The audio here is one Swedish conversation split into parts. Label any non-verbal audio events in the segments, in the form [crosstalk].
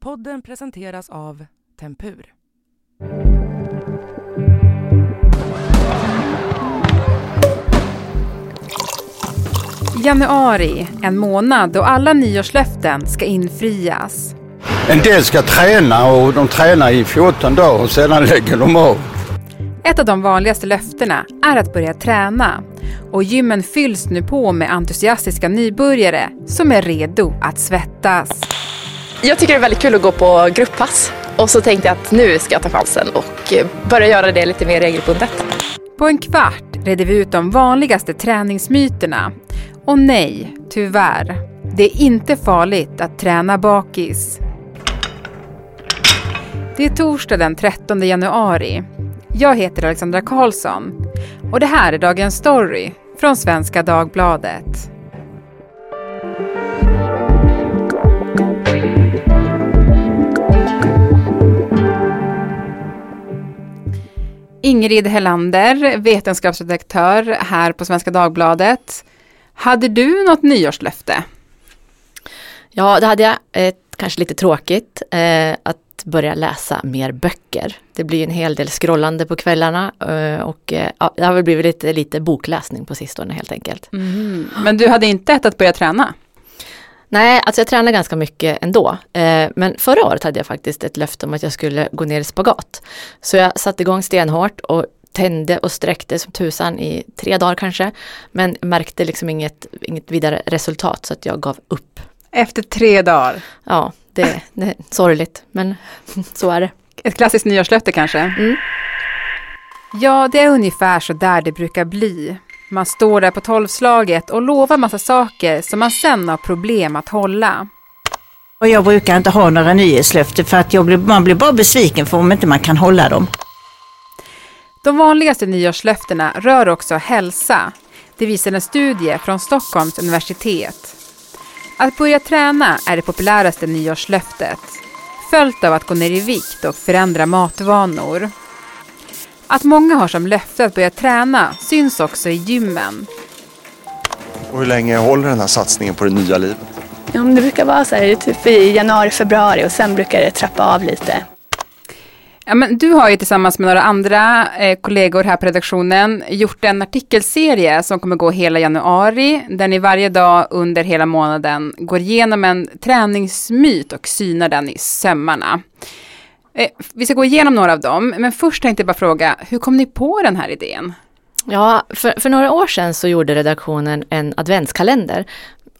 Podden presenteras av Tempur. Januari, en månad då alla nyårslöften ska infrias. En del ska träna och de tränar i 14 dagar och sedan [laughs] lägger de av. Ett av de vanligaste löftena är att börja träna. Och gymmen fylls nu på med entusiastiska nybörjare som är redo att svettas. Jag tycker det är väldigt kul att gå på grupppass. Och så tänkte jag att nu ska jag ta chansen och eh, börja göra det lite mer regelbundet. På en kvart reder vi ut de vanligaste träningsmyterna. Och nej, tyvärr. Det är inte farligt att träna bakis. Det är torsdag den 13 januari. Jag heter Alexandra Karlsson och det här är dagens story från Svenska Dagbladet. Ingrid Hellander, vetenskapsredaktör här på Svenska Dagbladet. Hade du något nyårslöfte? Ja, det hade jag. Ett kanske lite tråkigt. Eh, att börja läsa mer böcker. Det blir en hel del scrollande på kvällarna eh, och eh, ja, det har väl blivit lite, lite bokläsning på sistone helt enkelt. Mm. Men du hade inte ett att börja träna? Nej, alltså jag tränar ganska mycket ändå. Eh, men förra året hade jag faktiskt ett löfte om att jag skulle gå ner i spagat. Så jag satte igång stenhårt och tände och sträckte som tusan i tre dagar kanske. Men märkte liksom inget, inget vidare resultat så att jag gav upp. Efter tre dagar? Ja, det, det är sorgligt men så är det. Ett klassiskt nyårslöfte kanske? Mm. Ja, det är ungefär så där det brukar bli. Man står där på tolvslaget och lovar massa saker som man sen har problem att hålla. Och jag brukar inte ha några nyårslöften för att blir, man blir bara besviken för om inte man kan hålla dem. De vanligaste nyårslöftena rör också hälsa. Det visar en studie från Stockholms universitet. Att börja träna är det populäraste nyårslöftet. Följt av att gå ner i vikt och förändra matvanor. Att många har som löfte att börja träna syns också i gymmen. Och hur länge håller den här satsningen på det nya livet? Ja, det brukar vara så här, typ i januari, februari och sen brukar det trappa av lite. Ja, men du har ju tillsammans med några andra eh, kollegor här på redaktionen gjort en artikelserie som kommer gå hela januari, där ni varje dag under hela månaden går igenom en träningsmyt och synar den i sömmarna. Eh, vi ska gå igenom några av dem, men först tänkte jag bara fråga, hur kom ni på den här idén? Ja, för, för några år sedan så gjorde redaktionen en adventskalender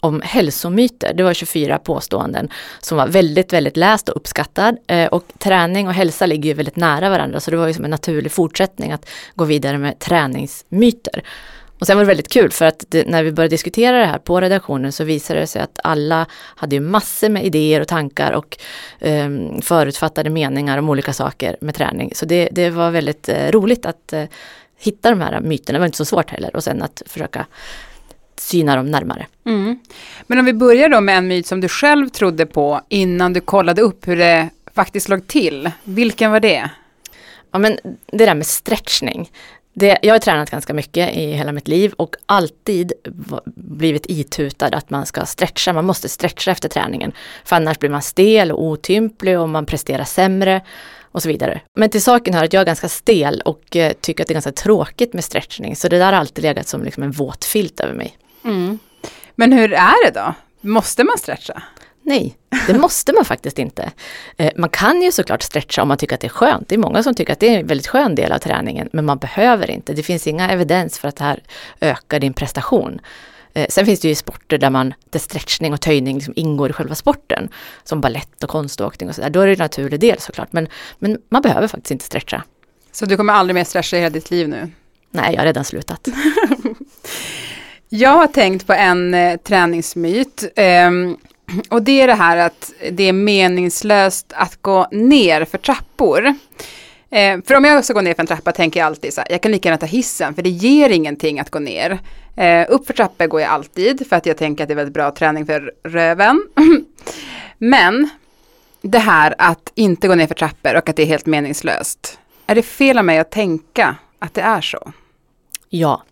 om hälsomyter. Det var 24 påståenden som var väldigt, väldigt läst och uppskattad. Eh, och träning och hälsa ligger ju väldigt nära varandra så det var ju som en naturlig fortsättning att gå vidare med träningsmyter. Och sen var det väldigt kul för att det, när vi började diskutera det här på redaktionen så visade det sig att alla hade ju massor med idéer och tankar och eh, förutfattade meningar om olika saker med träning. Så det, det var väldigt eh, roligt att eh, hitta de här myterna, det var inte så svårt heller och sen att försöka syna dem närmare. Mm. Men om vi börjar då med en myt som du själv trodde på innan du kollade upp hur det faktiskt låg till. Vilken var det? Ja men det där med stretchning. Det, jag har tränat ganska mycket i hela mitt liv och alltid blivit itutad att man ska stretcha, man måste stretcha efter träningen. För annars blir man stel och otymplig och man presterar sämre och så vidare. Men till saken hör att jag är ganska stel och eh, tycker att det är ganska tråkigt med stretchning. Så det där har alltid legat som liksom en våt filt över mig. Mm. Men hur är det då? Måste man stretcha? Nej, det måste man faktiskt inte. Eh, man kan ju såklart stretcha om man tycker att det är skönt. Det är många som tycker att det är en väldigt skön del av träningen, men man behöver inte. Det finns inga evidens för att det här ökar din prestation. Eh, sen finns det ju sporter där, man, där stretchning och töjning liksom ingår i själva sporten. Som ballett och konståkning och sådär. Då är det en naturlig del såklart. Men, men man behöver faktiskt inte stretcha. Så du kommer aldrig mer stretcha i hela ditt liv nu? Nej, jag har redan slutat. [laughs] Jag har tänkt på en eh, träningsmyt. Eh, [clears throat] och det är det här att det är meningslöst att gå ner för trappor. Eh, för om jag ska gå ner för en trappa tänker jag alltid så här, jag kan lika gärna ta hissen för det ger ingenting att gå ner. Eh, upp för trappor går jag alltid för att jag tänker att det är väldigt bra träning för röven. [clears throat] Men det här att inte gå ner för trappor och att det är helt meningslöst. Är det fel av mig att tänka att det är så? Ja,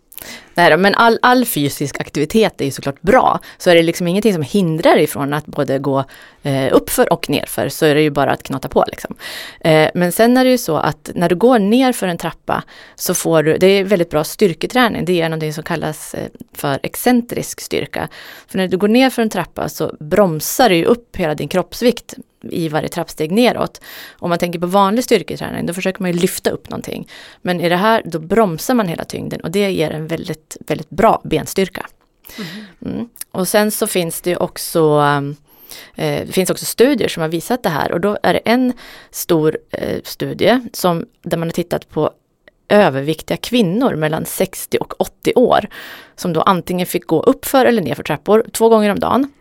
Nej då, men all, all fysisk aktivitet är ju såklart bra. Så är det liksom ingenting som hindrar ifrån att både gå eh, uppför och nerför så är det ju bara att knata på. Liksom. Eh, men sen är det ju så att när du går ner för en trappa så får du, det är väldigt bra styrketräning, det är någonting som kallas eh, för excentrisk styrka. För när du går ner för en trappa så bromsar du upp hela din kroppsvikt i varje trappsteg neråt. Om man tänker på vanlig styrketräning, då försöker man ju lyfta upp någonting. Men i det här, då bromsar man hela tyngden och det ger en väldigt, väldigt bra benstyrka. Mm. Och sen så finns det också eh, det finns också studier som har visat det här och då är det en stor eh, studie som, där man har tittat på överviktiga kvinnor mellan 60 och 80 år som då antingen fick gå upp för eller ner för trappor två gånger om dagen.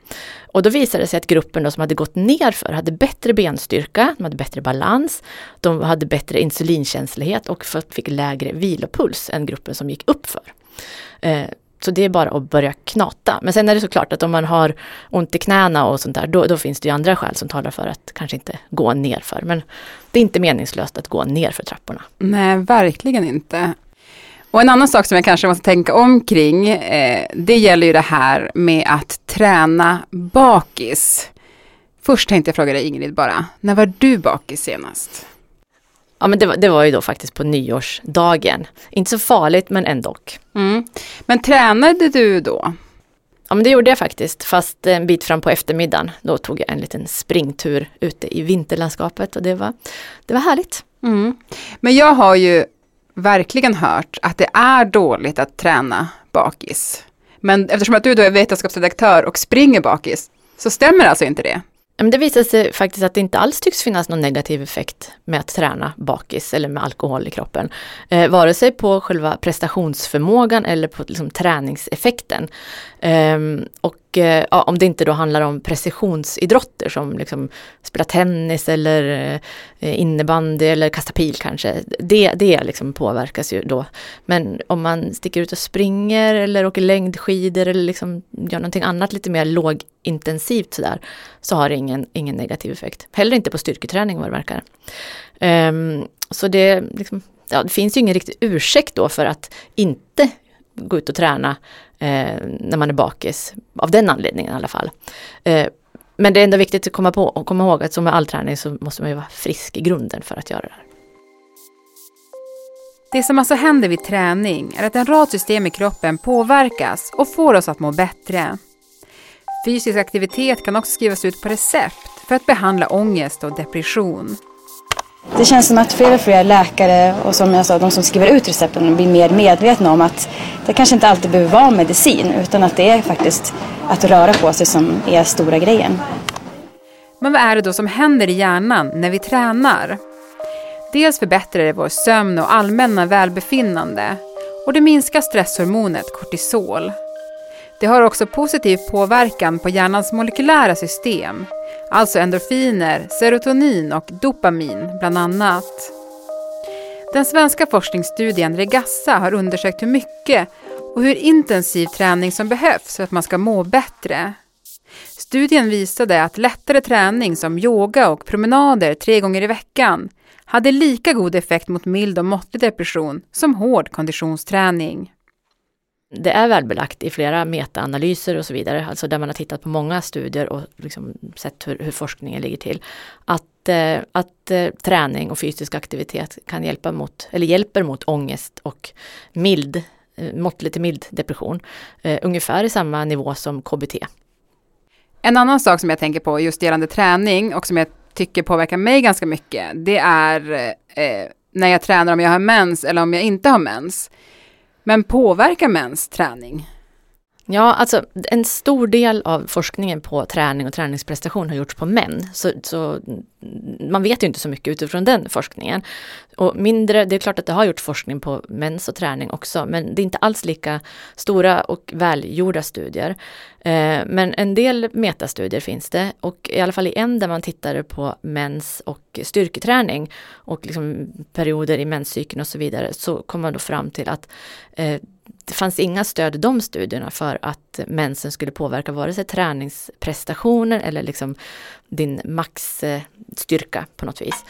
Och då visade det sig att gruppen då som hade gått ner för hade bättre benstyrka, de hade bättre balans, de hade bättre insulinkänslighet och fick lägre vilopuls än gruppen som gick upp för. Eh, så det är bara att börja knata. Men sen är det såklart att om man har ont i knäna och sånt där, då, då finns det ju andra skäl som talar för att kanske inte gå ner för. Men det är inte meningslöst att gå ner för trapporna. Nej, verkligen inte. Och en annan sak som jag kanske måste tänka omkring, eh, det gäller ju det här med att träna bakis. Först tänkte jag fråga dig Ingrid bara, när var du bakis senast? Ja men det var, det var ju då faktiskt på nyårsdagen. Inte så farligt men ändå. Mm. Men tränade du då? Ja men det gjorde jag faktiskt, fast en bit fram på eftermiddagen. Då tog jag en liten springtur ute i vinterlandskapet och det var, det var härligt. Mm. Men jag har ju verkligen hört att det är dåligt att träna bakis. Men eftersom att du då är vetenskapsredaktör och springer bakis, så stämmer alltså inte det? Men det visar sig faktiskt att det inte alls tycks finnas någon negativ effekt med att träna bakis eller med alkohol i kroppen. Eh, vare sig på själva prestationsförmågan eller på liksom, träningseffekten. Eh, och eh, ja, om det inte då handlar om precisionsidrotter som liksom spela tennis eller eh, innebandy eller kasta pil kanske. Det, det liksom påverkas ju då. Men om man sticker ut och springer eller åker längdskidor eller liksom gör någonting annat lite mer lågintensivt sådär så har det ingen, ingen negativ effekt. Heller inte på styrketräning vad det verkar. Um, så det, liksom, ja, det finns ju ingen riktig ursäkt då för att inte gå ut och träna eh, när man är bakis. Av den anledningen i alla fall. Eh, men det är ändå viktigt att komma, på, och komma ihåg att som med all träning så måste man ju vara frisk i grunden för att göra det här. Det som alltså händer vid träning är att en rad system i kroppen påverkas och får oss att må bättre. Fysisk aktivitet kan också skrivas ut på recept för att behandla ångest och depression. Det känns som att fler och fler läkare och som jag sa, de som skriver ut recepten blir mer medvetna om att det kanske inte alltid behöver vara medicin utan att det är faktiskt att röra på sig som är stora grejen. Men vad är det då som händer i hjärnan när vi tränar? Dels förbättrar det vår sömn och allmänna välbefinnande och det minskar stresshormonet kortisol. Det har också positiv påverkan på hjärnans molekylära system, alltså endorfiner, serotonin och dopamin bland annat. Den svenska forskningsstudien Regassa har undersökt hur mycket och hur intensiv träning som behövs för att man ska må bättre. Studien visade att lättare träning som yoga och promenader tre gånger i veckan hade lika god effekt mot mild och måttlig depression som hård konditionsträning. Det är välbelagt i flera metaanalyser och så vidare, alltså där man har tittat på många studier och liksom sett hur, hur forskningen ligger till. Att, eh, att eh, träning och fysisk aktivitet kan hjälpa mot, eller hjälper mot ångest och mild, eh, måttlig till mild depression. Eh, ungefär i samma nivå som KBT. En annan sak som jag tänker på just gällande träning och som jag tycker påverkar mig ganska mycket, det är eh, när jag tränar om jag har mens eller om jag inte har mens. Men påverkar mäns träning? Ja, alltså en stor del av forskningen på träning och träningsprestation har gjorts på män. Så, så, mm, man vet ju inte så mycket utifrån den forskningen. Och mindre, det är klart att det har gjorts forskning på mens och träning också, men det är inte alls lika stora och välgjorda studier. Eh, men en del metastudier finns det och i alla fall i en där man tittade på mens och styrketräning och liksom perioder i menscykeln och så vidare så kom man då fram till att eh, det fanns inga stöd i de studierna för att mensen skulle påverka vare sig träningsprestationer eller liksom din maxstyrka på något vis.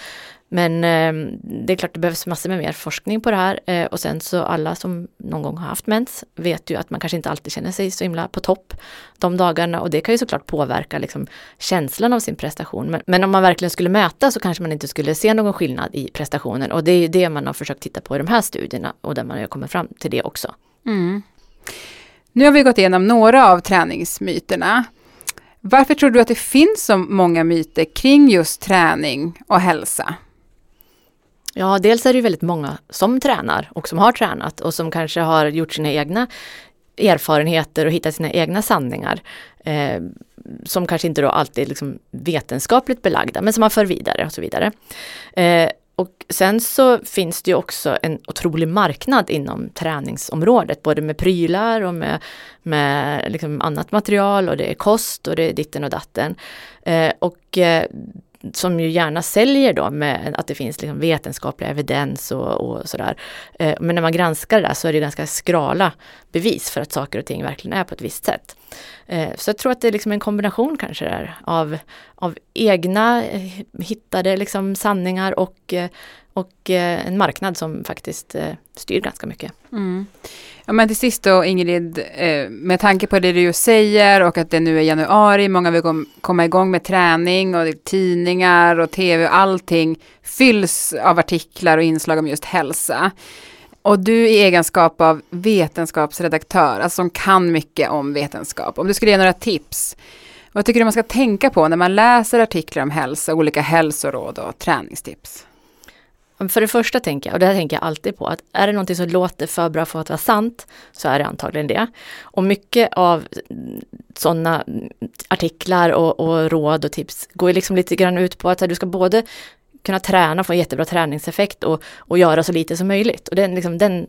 Men eh, det är klart det behövs massor med mer forskning på det här eh, och sen så alla som någon gång har haft mens vet ju att man kanske inte alltid känner sig så himla på topp de dagarna och det kan ju såklart påverka liksom, känslan av sin prestation. Men, men om man verkligen skulle mäta så kanske man inte skulle se någon skillnad i prestationen och det är ju det man har försökt titta på i de här studierna och där man har kommit fram till det också. Mm. Nu har vi gått igenom några av träningsmyterna. Varför tror du att det finns så många myter kring just träning och hälsa? Ja, dels är det ju väldigt många som tränar och som har tränat och som kanske har gjort sina egna erfarenheter och hittat sina egna sanningar. Eh, som kanske inte då alltid är liksom vetenskapligt belagda men som man för vidare och så vidare. Eh, och sen så finns det ju också en otrolig marknad inom träningsområdet, både med prylar och med, med liksom annat material och det är kost och det är ditten och datten. Eh, och eh, som ju gärna säljer då med att det finns liksom vetenskaplig evidens och, och sådär. Eh, men när man granskar det där så är det ganska skrala bevis för att saker och ting verkligen är på ett visst sätt. Eh, så jag tror att det är liksom en kombination kanske där av, av egna eh, hittade liksom sanningar och, och eh, en marknad som faktiskt eh, styr ganska mycket. Mm. Ja, men till sist då Ingrid, eh, med tanke på det du säger och att det nu är januari, många vill komma igång med träning och tidningar och tv och allting fylls av artiklar och inslag om just hälsa. Och du i egenskap av vetenskapsredaktör, alltså som kan mycket om vetenskap, om du skulle ge några tips, vad tycker du man ska tänka på när man läser artiklar om hälsa, olika hälsoråd och träningstips? För det första tänker jag, och det här tänker jag alltid på, att är det någonting som låter för bra för att vara sant, så är det antagligen det. Och mycket av sådana artiklar och, och råd och tips går ju liksom lite grann ut på att du ska både kunna träna, få en jättebra träningseffekt och, och göra så lite som möjligt. Och den, liksom, den,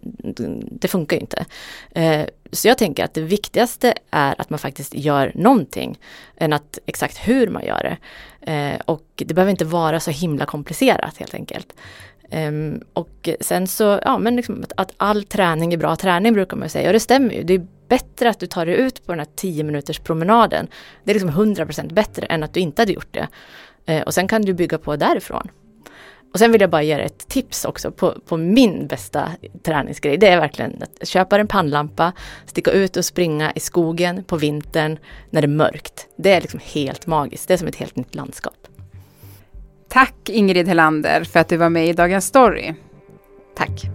det funkar ju inte. Eh, så jag tänker att det viktigaste är att man faktiskt gör någonting, än att exakt hur man gör det. Eh, och det behöver inte vara så himla komplicerat helt enkelt. Um, och sen så, ja men liksom att, att, all träning är bra träning brukar man säga och det stämmer ju. Det är bättre att du tar dig ut på den här 10 minuters promenaden. Det är liksom 100% bättre än att du inte hade gjort det. Uh, och sen kan du bygga på därifrån. Och sen vill jag bara ge ett tips också på, på min bästa träningsgrej. Det är verkligen att köpa en pannlampa, sticka ut och springa i skogen på vintern när det är mörkt. Det är liksom helt magiskt. Det är som ett helt nytt landskap. Tack Ingrid Helander för att du var med i Dagens Story. Tack.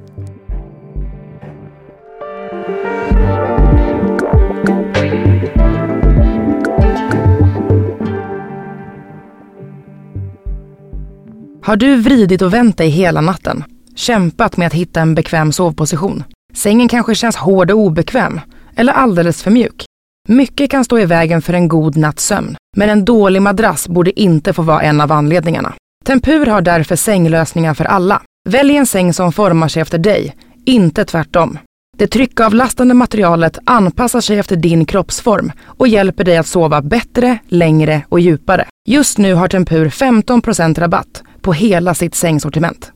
Har du vridit och vänt dig hela natten? Kämpat med att hitta en bekväm sovposition? Sängen kanske känns hård och obekväm? Eller alldeles för mjuk? Mycket kan stå i vägen för en god natts sömn, men en dålig madrass borde inte få vara en av anledningarna. Tempur har därför sänglösningar för alla. Välj en säng som formar sig efter dig, inte tvärtom. Det tryckavlastande materialet anpassar sig efter din kroppsform och hjälper dig att sova bättre, längre och djupare. Just nu har Tempur 15% rabatt på hela sitt sängsortiment.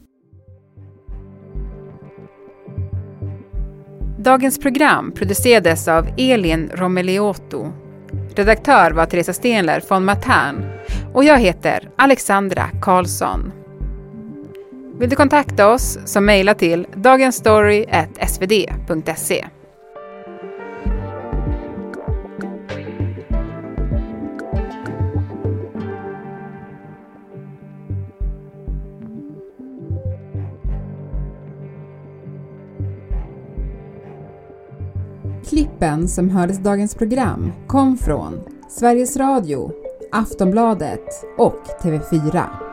Dagens program producerades av Elin Romeliotto. Redaktör var Teresa Stenler från Matern och jag heter Alexandra Karlsson. Vill du kontakta oss så mejla till dagensstory.svd.se. Klippen som hördes i dagens program kom från Sveriges Radio, Aftonbladet och TV4.